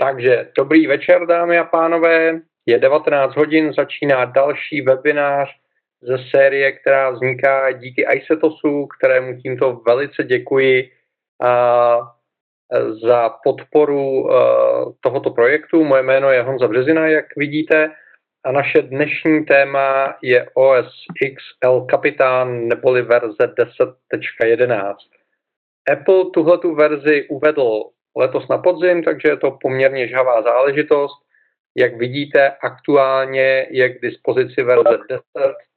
Takže dobrý večer, dámy a pánové. Je 19 hodin, začíná další webinář ze série, která vzniká díky ISETOSu, kterému tímto velice děkuji a za podporu tohoto projektu. Moje jméno je Honza Březina, jak vidíte, a naše dnešní téma je OS X El Capitan neboli verze 10.11. Apple tuhletu verzi uvedl letos na podzim, takže je to poměrně žhavá záležitost. Jak vidíte, aktuálně je k dispozici verze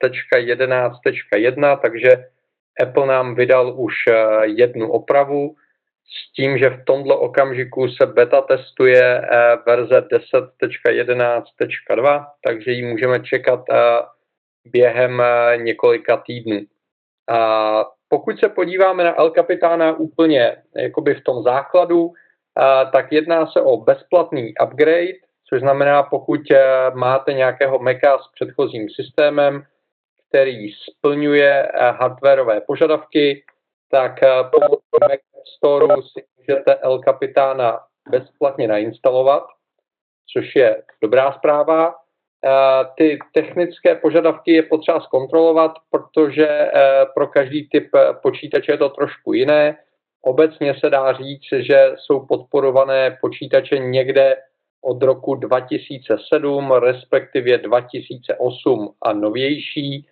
10.11.1, takže Apple nám vydal už eh, jednu opravu s tím, že v tomto okamžiku se beta testuje eh, verze 10.11.2, takže ji můžeme čekat eh, během několika týdnů. A pokud se podíváme na El Capitána úplně jakoby v tom základu, tak jedná se o bezplatný upgrade, což znamená, pokud e, máte nějakého Maca s předchozím systémem, který splňuje e, hardwareové požadavky, tak e, pomocí Mac Store si můžete El Capitána bezplatně nainstalovat, což je dobrá zpráva. Ty technické požadavky je potřeba zkontrolovat, protože pro každý typ počítače je to trošku jiné. Obecně se dá říct, že jsou podporované počítače někde od roku 2007, respektive 2008 a novější.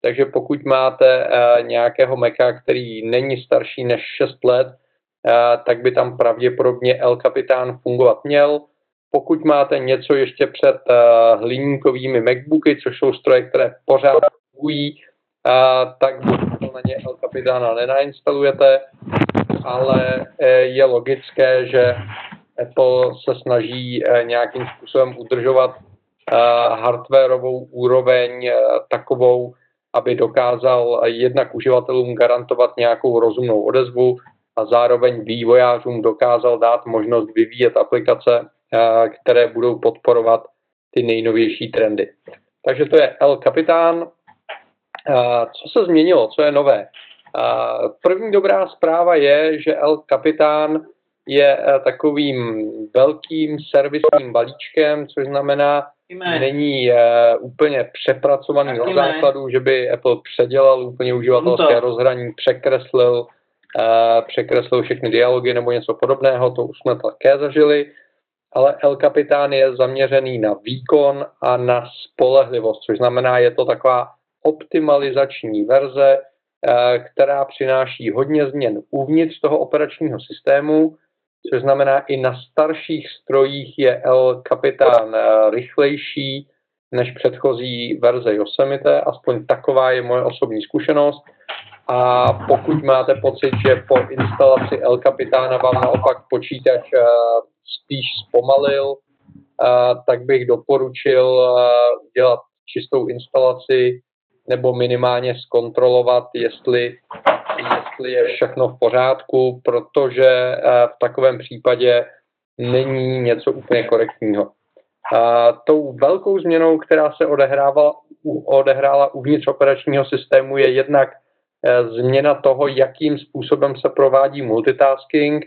Takže pokud máte eh, nějakého Maca, který není starší než 6 let, eh, tak by tam pravděpodobně El Capitan fungovat měl. Pokud máte něco ještě před eh, hliníkovými MacBooky, což jsou stroje, které pořád fungují, tak na ně El Capitana nenainstalujete ale eh, je logické, že Apple se snaží eh, nějakým způsobem udržovat eh, hardwareovou úroveň takovou, aby dokázal jednak uživatelům garantovat nějakou rozumnou odezvu a zároveň vývojářům dokázal dát možnost vyvíjet aplikace, které budou podporovat ty nejnovější trendy. Takže to je El Capitán. Co se změnilo, co je nové? První dobrá zpráva je, že El Capitán je eh, takovým velkým servisním balíčkem, což znamená, Ime. není uh, úplně přepracovaný od základu, že by Apple předělal úplně uživatelské rozhraní, překreslil, uh, překreslil všechny dialogy nebo něco podobného, to už jsme také zažili, ale El Capitán je zaměřený na výkon a na spolehlivost, což znamená, je to taková optimalizační verze, Eh, která přináší hodně změn uvnitř toho operačního systému, což znamená i na starších strojích je El Capitan eh, rychlejší než předchozí verze Yosemite, aspoň taková je moje osobní zkušenost. A pokud máte pocit, že po instalaci El Capitana vám naopak počítač eh, spíš zpomalil, tak bych doporučil dělat čistou instalaci nebo minimálně zkontrolovat, jestli, jestli je všechno v pořádku, protože eh, v takovém případě není něco úplně korektního. A tou velkou změnou, která se odehrávala, odehrála uvnitř operačního systému, je jednak eh, změna toho, jakým způsobem se provádí multitasking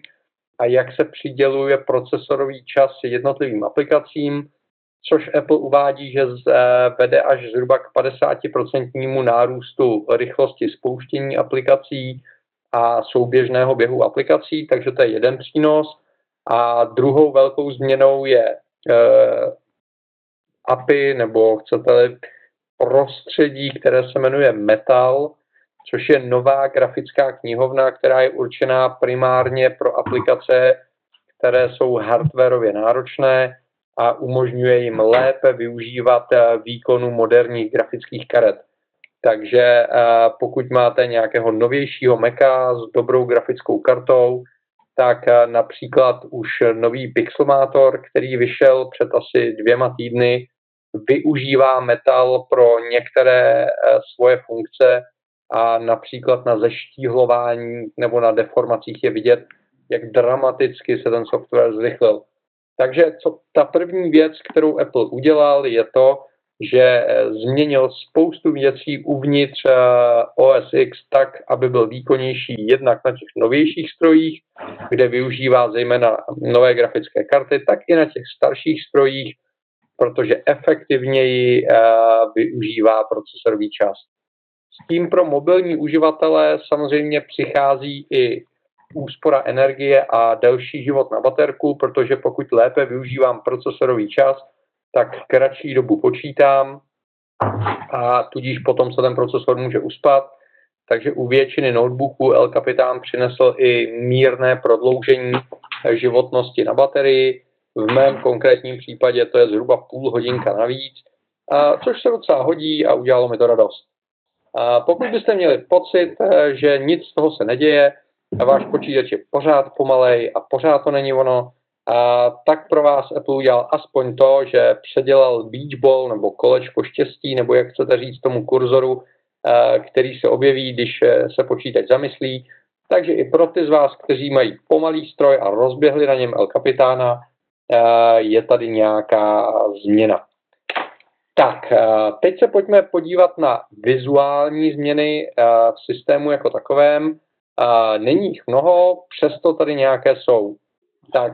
a jak se přiděluje procesorový čas jednotlivým aplikacím což Apple uvádí, že vede až zhruba k 50% nárůstu rychlosti spouštění aplikací a souběžného běhu aplikací, takže to je jeden přínos. A druhou velkou změnou je eh, API, nebo chcete prostředí, které se jmenuje Metal, což je nová grafická knihovna, která je určená primárně pro aplikace, které jsou hardwareově náročné, a umožňuje jim lépe využívat eh, výkonu moderních grafických karet. Takže eh, pokud máte nějakého novějšího Maca s dobrou grafickou kartou, tak eh, například už nový Pixelmator, který vyšel před asi dvěma týdny, využívá metal pro některé svoje funkce a například na zeštíhlování nebo na deformacích je vidět, jak dramaticky se ten software zrychlil. Takže co, ta první věc, kterou Apple udělal, je to, že eh, změnil spoustu věcí uvnitř eh, OS X tak, aby byl výkonnější jednak na těch novějších strojích, kde využívá zejména nové grafické karty, tak i na těch starších strojích, protože efektivněji eh, využívá procesorový čas. S tím pro mobilní uživatele samozřejmě přichází i úspora energie a delší život na baterku, protože pokud lépe využívám procesorový čas, tak kratší dobu počítám a tudíž potom se ten procesor může uspat. Takže u většiny notebooků El Capitan přinesl i mírné prodloužení životnosti na baterii. V mém konkrétním případě to je zhruba půl hodinka navíc, a což se docela hodí a udělalo mi to radost. A pokud byste měli pocit, že nic z toho se neděje, a váš počítač je pořád pomalej a pořád to není ono, a tak pro vás Apple udělal aspoň to, že předělal beach ball nebo kolečko štěstí, nebo jak chcete říct tomu kurzoru, který se objeví, když e, se počítač zamyslí. Takže i pro ty z vás, kteří mají pomalý stroj a rozběhli na něm El Capitána, je tady nějaká změna. Tak, teď se pojďme podívat na vizuální změny v systému jako takovém. Není jich mnoho, přesto tady nějaké jsou. Tak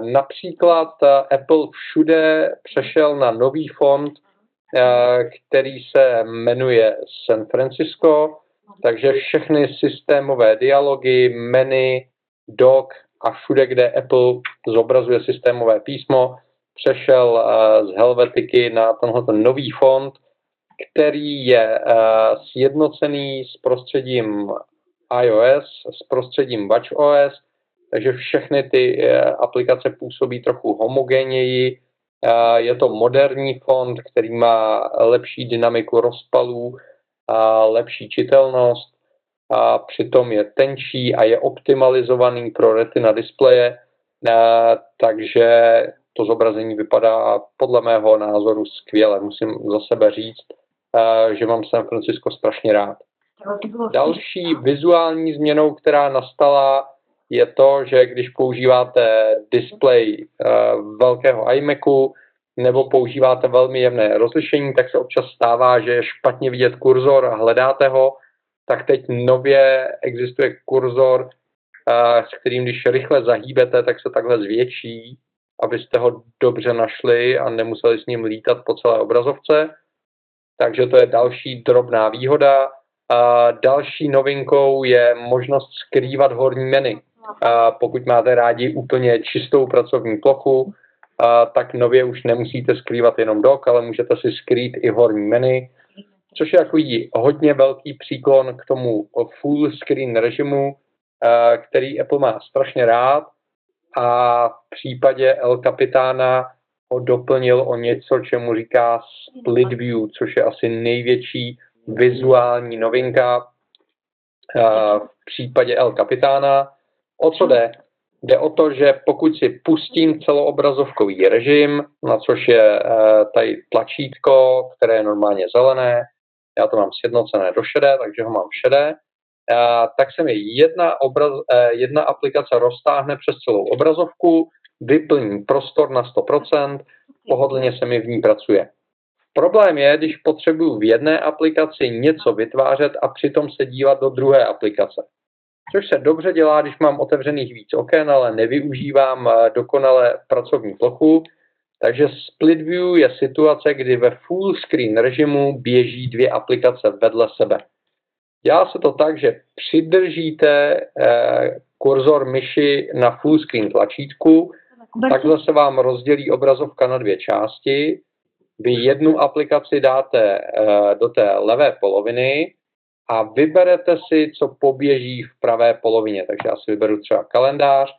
například Apple všude přešel na nový fond, který se jmenuje San Francisco, takže všechny systémové dialogy, menu, doc a všude, kde Apple zobrazuje systémové písmo, přešel z Helvetiky na tenhle nový fond, který je sjednocený s prostředím iOS, s prostředím WatchOS, takže všechny ty eh, aplikace působí trochu homogéněji. Eh, je to moderní fond, který má lepší dynamiku rozpalů, a lepší čitelnost, a přitom je tenčí a je optimalizovaný pro retina displeje, eh, takže to zobrazení vypadá podle mého názoru skvěle. Musím za sebe říct, že mám San Francisco strašně rád. Další vizuální změnou, která nastala, je to, že když používáte display uh, velkého iMacu nebo používáte velmi jemné rozlišení, tak se občas stává, že je špatně vidět kurzor a hledáte ho, tak teď nově existuje kurzor, uh, s kterým když rychle zahýbete, tak se takhle zvětší, abyste ho dobře našli a nemuseli s ním lítat po celé obrazovce. Takže to je další drobná výhoda. A další novinkou je možnost skrývat horní menu. A pokud máte rádi úplně čistou pracovní plochu, a tak nově už nemusíte skrývat jenom dok, ale můžete si skrýt i horní menu, což je takový hodně velký příklon k tomu full screen režimu, který Apple má strašně rád a v případě El Capitána ho doplnil o něco, čemu říká split view, což je asi největší vizuální novinka v případě El Capitána. O co jde? Jde o to, že pokud si pustím celoobrazovkový režim, na což je tady tlačítko, které je normálně zelené, já to mám sjednocené do šedé, takže ho mám šedé, tak se mi jedna, obraz, jedna aplikace roztáhne přes celou obrazovku, vyplní prostor na 100%, pohodlně se mi v ní pracuje. Problém je, když potřebuji v jedné aplikaci něco vytvářet a přitom se dívat do druhé aplikace. Což se dobře dělá, když mám otevřených víc oken, ale nevyužívám eh, dokonale pracovní plochu. Takže split view je situace, kdy ve full screen režimu běží dvě aplikace vedle sebe. Dělá se to tak, že přidržíte eh, kurzor myši na full screen tlačítku, takhle se vám rozdělí obrazovka na dvě části vy jednu aplikaci dáte uh, do té levé poloviny a vyberete si, co poběží v pravé polovině. Takže já si vyberu třeba kalendář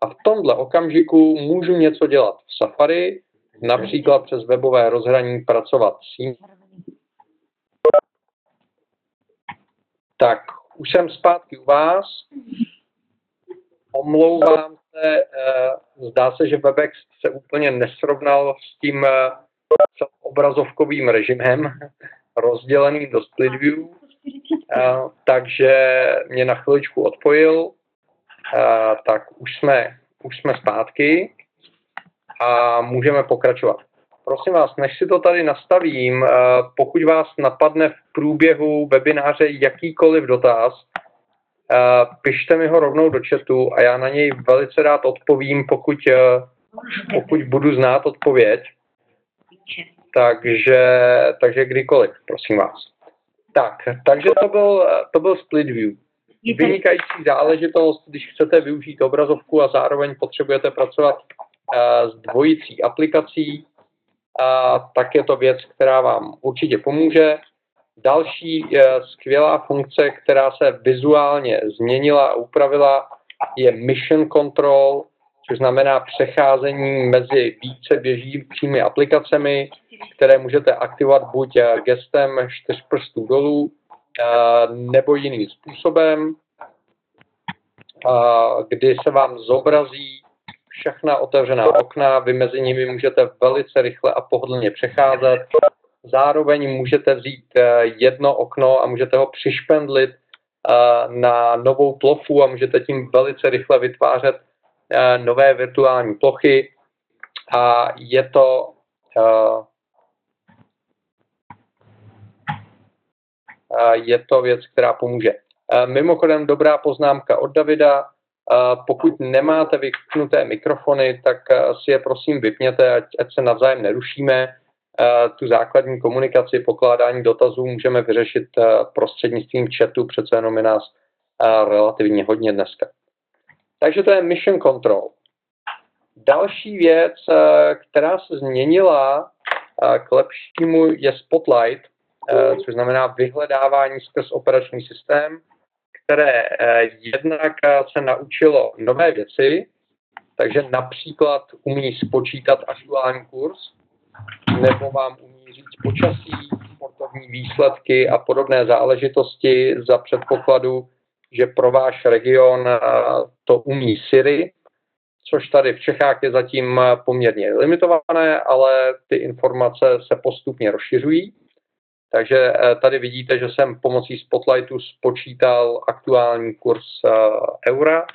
a v tomhle okamžiku můžu něco dělat v Safari, například přes webové rozhraní pracovat s ním. Tak, už jsem zpátky u vás. Omlouvám se, uh, zdá se, že Webex se úplně nesrovnal s tím uh, obrazovkovým režimem, rozděleným do split view, takže mě na chviličku odpojil, tak už jsme, už jsme zpátky a můžeme pokračovat. prosím vás, než si to tady nastavím, pokud vás napadne v průběhu webináře jakýkoliv dotaz, uh, pište mi ho rovnou do chatu a já na něj velice rád odpovím, pokud, uh, pokud budu znát odpověď. Takže, takže kdykoliv, prosím vás. Tak, takže to byl, to byl split view. Vynikající záležitost, když chcete využít obrazovku a zároveň potřebujete pracovat uh, s dvojicí aplikací, uh, tak je to věc, která vám určitě pomůže. Další uh, skvělá funkce, která se vizuálně změnila a upravila, je Mission Control, což znamená přecházení mezi více běžícími aplikacemi, které můžete aktivovat buď gestem čtyř prstů dolů, nebo jiným způsobem, kdy se vám zobrazí všechna otevřená okna, vy mezi nimi můžete velice rychle a pohodlně přecházet. Zároveň můžete vzít e, jedno okno a můžete ho přišpendlit na novou plochu a můžete tím velice rychle vytvářet nové virtuální plochy. A je to je to věc, která pomůže. Mimochodem dobrá poznámka od Davida. Pokud nemáte vypnuté mikrofony, tak si je prosím vypněte, ať, ať se navzájem nerušíme. Tu základní komunikaci, pokládání dotazů můžeme vyřešit prostřednictvím chatu, přece jenom je nás relativně hodně dneska. Takže to je Mission Control. Další věc, která se změnila k lepšímu, je Spotlight, Eh, což znamená vyhledávání skrz operační systém, které eh, jednak eh, se naučilo nové věci, takže například umí spočítat aktuální kurz, nebo vám umí říct počasí, sportovní výsledky a podobné záležitosti za předpokladu, že pro váš region to umí Siri, což tady v Čechách je zatím poměrně limitované, ale ty informace se postupně rozšiřují. Takže eh, tady vidíte, že jsem pomocí Spotlightu spočítal aktuální kurz eh, eura.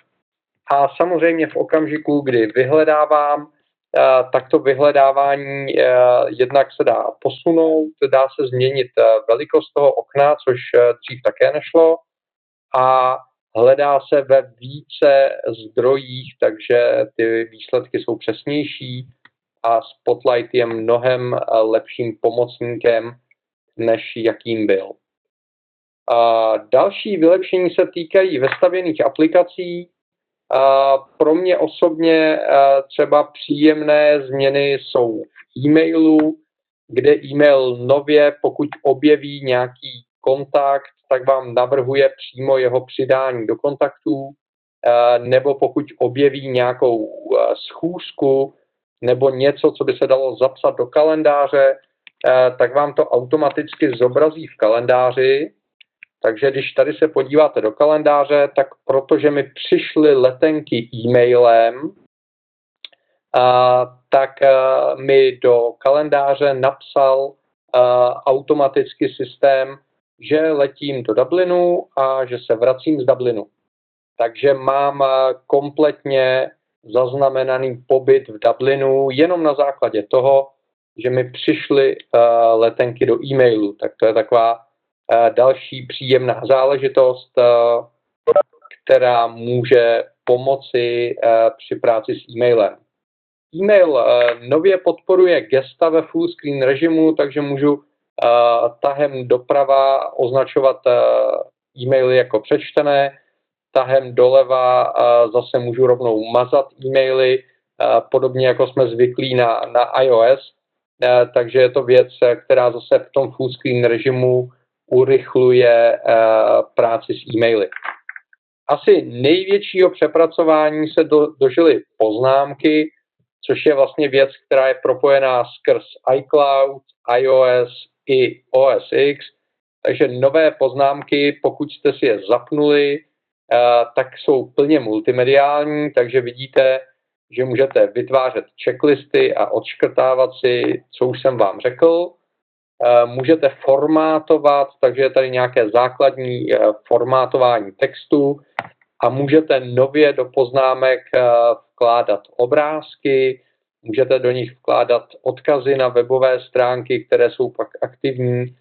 A samozřejmě v okamžiku, kdy vyhledávám, eh, tak to vyhledávání jednak se dá posunout, dá se změnit velikost toho okna, což dřív také nešlo. A hledá se ve více zdrojích, takže ty výsledky jsou přesnější a Spotlight je mnohem lepším pomocníkem než jakým byl. A další vylepšení se týkají vestavěných aplikací. A pro mě osobně třeba příjemné změny jsou v e-mailu, kde e-mail nově, pokud objeví nějaký kontakt, tak vám navrhuje přímo jeho přidání do kontaktů, nebo pokud objeví nějakou schůzku nebo něco, co by se dalo zapsat do kalendáře, Eh, tak vám to automaticky zobrazí v kalendáři. Takže když tady se podíváte do kalendáře, tak protože mi přišly letenky e-mailem, tak eh, mi do kalendáře napsal eh, automaticky systém, že letím do Dublinu a že se vracím z Dublinu. Takže mám kompletně zaznamenaný pobyt v Dublinu jenom na základě toho, že mi přišly uh, letenky do e-mailu, tak to je taková uh, další příjemná záležitost, která může pomoci při práci s e-mailem. E-mail nově podporuje gesta ve full screen režimu, takže můžu tahem doprava označovat uh, e-maily jako přečtené, tahem doleva uh, zase můžu rovnou mazat e-maily, podobně jako jsme zvyklí na, na iOS, Eh, takže je to věc, eh, která zase v tom full screen režimu urychluje eh, práci s e-maily. Asi největšího přepracování se do, dožily poznámky, což je vlastně věc, která je propojená skrz iCloud, iOS i OS X. Takže nové poznámky, pokud jste si je zapnuli, tak jsou plně multimediální, takže vidíte, že můžete vytvářet checklisty a odškrtávat si, co už jsem vám řekl. Eh, můžete formátovat, takže je tady nějaké základní eh, formátování textu a můžete nově do poznámek eh, vkládat obrázky, Můžete do nich vkládat odkazy na webové stránky, které jsou pak aktivní.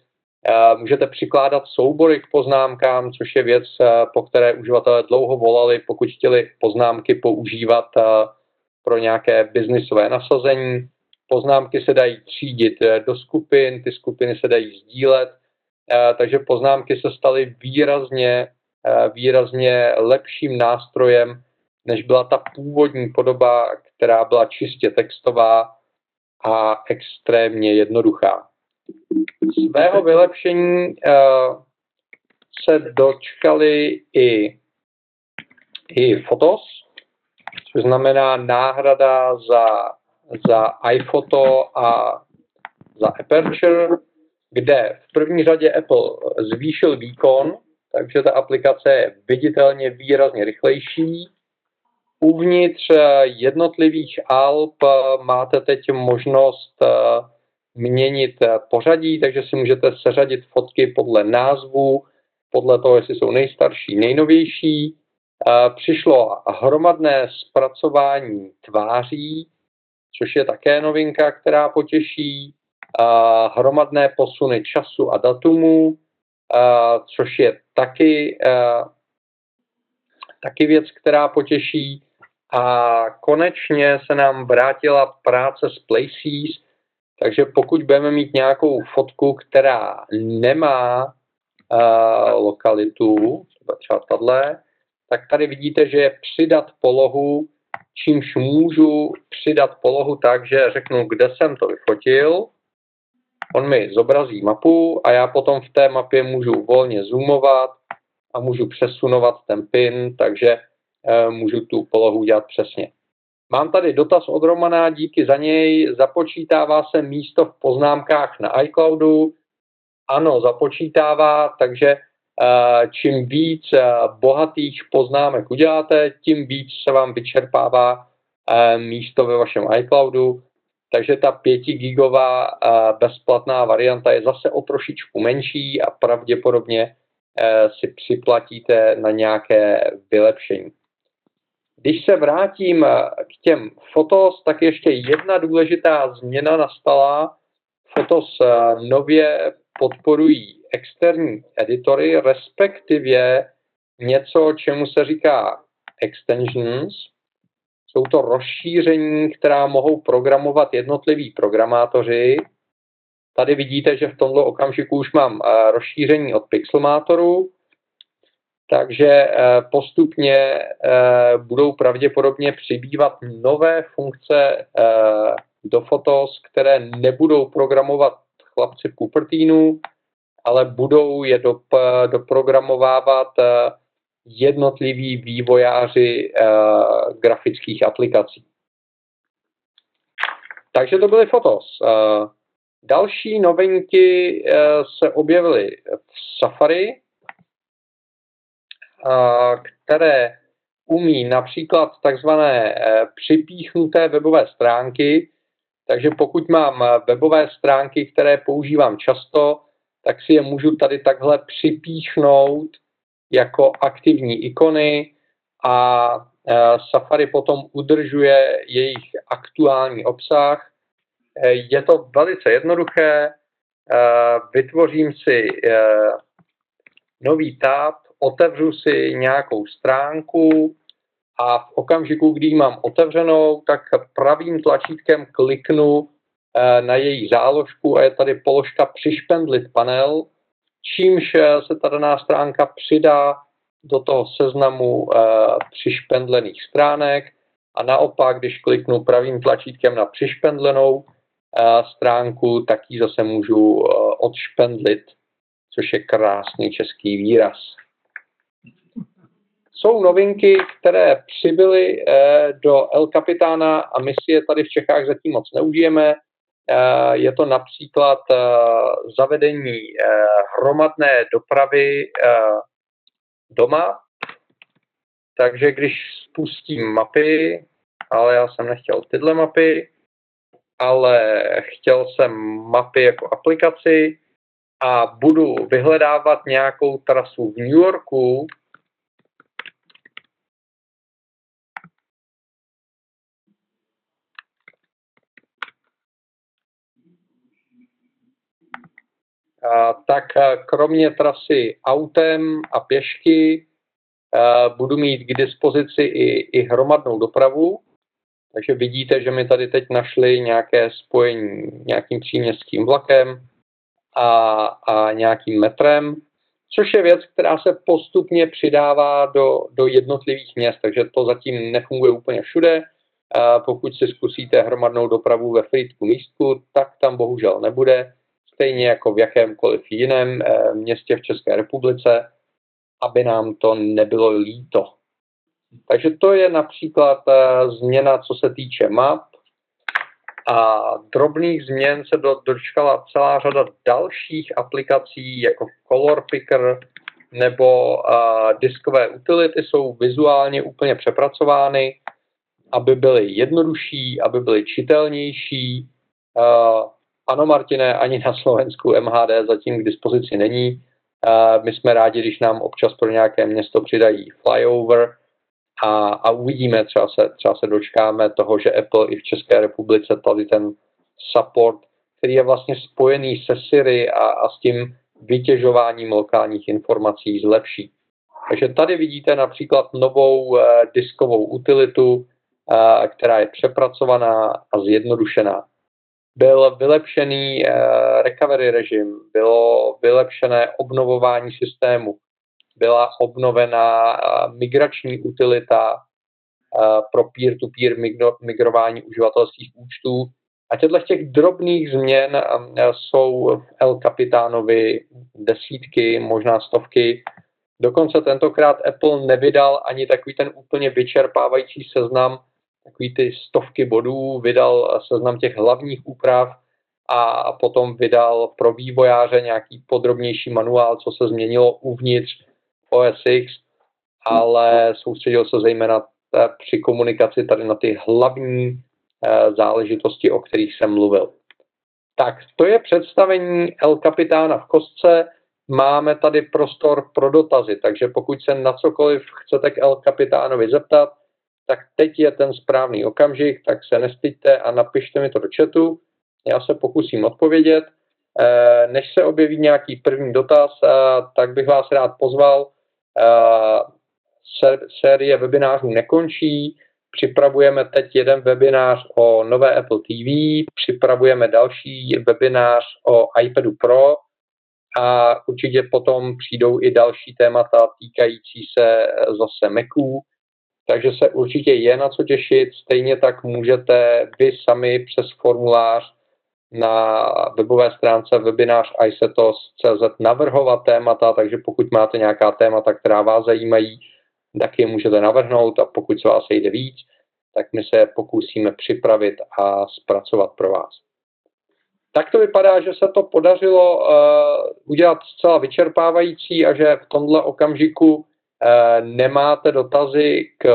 Můžete přikládat soubory k poznámkám, což je věc, po které uživatelé dlouho volali, pokud chtěli poznámky používat pro nějaké biznisové nasazení. Poznámky se dají třídit do skupin, ty skupiny se dají sdílet, takže poznámky se staly výrazně, výrazně lepším nástrojem, než byla ta původní podoba, která byla čistě textová a extrémně jednoduchá. Svého vylepšení uh, se dočkali i, i Fotos, což znamená náhrada za, za iPhoto a za Aperture, kde v první řadě Apple zvýšil výkon, takže ta aplikace je viditelně výrazně rychlejší Uvnitř eh, jednotlivých alb eh, máte teď možnost eh, měnit pořadí, takže si můžete seřadit fotky podle názvu, podle toho, jestli jsou nejstarší, nejnovější. Přišlo hromadné zpracování tváří, což je také novinka, která potěší. Hromadné posuny času a datumu, což je taky, taky věc, která potěší. A konečně se nám vrátila práce s Places, takže pokud budeme mít nějakou fotku, která nemá uh, lokalitu, třeba tahle, tak tady vidíte, že je přidat polohu, čímž můžu přidat polohu tak, že řeknu, kde jsem to vyfotil, on mi zobrazí mapu a já potom v té mapě můžu volně zoomovat a můžu přesunovat ten pin, takže můžu tu polohu udělat přesně. Mám tady dotaz od Romana, díky za něj. Započítává se místo v poznámkách na iCloudu? Ano, započítává, takže eh, čím víc eh, bohatých poznámek uděláte, tím víc se vám vyčerpává místo ve vašem iCloudu. Takže ta 5 gigová bezplatná varianta je zase o trošičku menší a pravděpodobně si připlatíte na nějaké vylepšení. Když se vrátím eh, k těm fotos, tak ještě jedna důležitá změna nastala. Fotos eh, nově podporují externí editory, respektive něco, čemu se říká extensions. Jsou to rozšíření, která mohou programovat jednotliví programátoři. Tady vidíte, že v tomto okamžiku už mám eh, rozšíření od Pixelmatoru, takže eh, postupně eh, budou pravděpodobně přibývat nové funkce eh, do Fotos, které nebudou programovat chlapci v Cupertinu, ale budou je dop, doprogramovávat jednotliví vývojáři grafických aplikací. Takže to byly Fotos. Další novinky se objevily v Safari, které umí například takzvané e, připíchnuté webové stránky, takže pokud mám webové stránky, které používám často, tak si je můžu tady takhle připíchnout jako aktivní ikony a e, Safari potom udržuje jejich aktuální obsah. E, je to velice jednoduché, vytvořím si nový tab, otevřu si nějakou stránku a v okamžiku, kdy ji mám otevřenou, tak pravým tlačítkem kliknu eh, na její záložku a je tady položka přišpendlit panel, čímž eh, se ta daná stránka přidá do toho seznamu eh, přišpendlených stránek. A naopak, když kliknu pravým tlačítkem na přišpendlenou stránku, tak ji zase můžu odšpendlit, což je krásný český výraz jsou novinky, které přibyly eh, do El Capitána a my si je tady v Čechách zatím moc neužijeme. Eh, je to například eh, zavedení hromadné dopravy doma. Takže když spustím mapy, ale já jsem nechtěl tyhle mapy, ale chtěl jsem mapy jako aplikaci a budu vyhledávat nějakou trasu v New Yorku, tak kromě trasy autem a pěšky budu mít k dispozici i, i hromadnou dopravu, takže vidíte, že mi tady teď našli nějaké spojení nějakým příměstským vlakem a, a nějakým metrem, což je věc, která se postupně přidává do, do jednotlivých měst, takže to zatím nefunguje úplně všude. A pokud si zkusíte hromadnou dopravu ve Frýdku místku, tak tam bohužel nebude, stejně jako v jakémkoliv jiném eh, městě v České republice, aby nám to nebylo líto. Takže to je například eh, změna, co se týče map. A drobných změn se do, dočkala celá řada dalších aplikací, jako Color Picker nebo uh, diskové utility jsou vizuálně úplně přepracovány, aby byly jednodušší, aby byly čitelnější. Ano, Martine, ani na Slovensku MHD zatím k dispozici není. My jsme rádi, když nám občas pro nějaké město přidají flyover, a, a uvidíme, třeba se, třeba se dočkáme toho, že Apple i v České republice tady ten support, který je vlastně spojený se Siri a, a s tím vytěžováním lokálních informací zlepší. Takže tady vidíte například novou uh, diskovou utilitu, uh, která je přepracovaná a zjednodušená. Byl vylepšený uh, recovery režim, bylo vylepšené obnovování systému, byla obnovena migrační utilita pro peer-to-peer migrování uživatelských účtů. A těchto těch drobných změn jsou v El Capitánovi desítky, možná stovky. Dokonce tentokrát Apple nevydal ani takový ten úplně vyčerpávající seznam, takový ty stovky bodů, vydal seznam těch hlavních úprav a potom vydal pro vývojáře nějaký podrobnější manuál, co se změnilo uvnitř OS X, ale soustředil se zejména eh, při komunikaci tady na ty hlavní eh, záležitosti, o kterých jsem mluvil. Tak, to je představení El Kapitána v kostce. Máme tady prostor pro dotazy, takže pokud se na cokoliv chcete k El Kapitánovi zeptat, tak teď je ten správný okamžik, tak se nestyďte a napište mi to do chatu. Já se pokusím odpovědět. Eh, než se objeví nějaký první dotaz, tak bych vás rád pozval série webinářů nekončí. Připravujeme teď jeden webinář o nové Apple TV, připravujeme další webinář o iPadu Pro a určitě potom přijdou i další témata týkající se zase Maců, takže se určitě je na co těšit. Stejně tak můžete vy sami přes formulář na webové stránce webinář isetos.cz navrhovat témata, takže pokud máte nějaká témata, která vás zajímají, tak je můžete navrhnout a pokud se vás jde víc, tak my se pokusíme připravit a zpracovat pro vás. Tak to vypadá, že se to podařilo uh, udělat zcela vyčerpávající a že v tomhle okamžiku nemáte dotazy k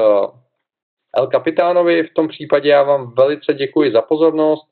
El Kapitánovi. V tom případě já vám velice děkuji za pozornost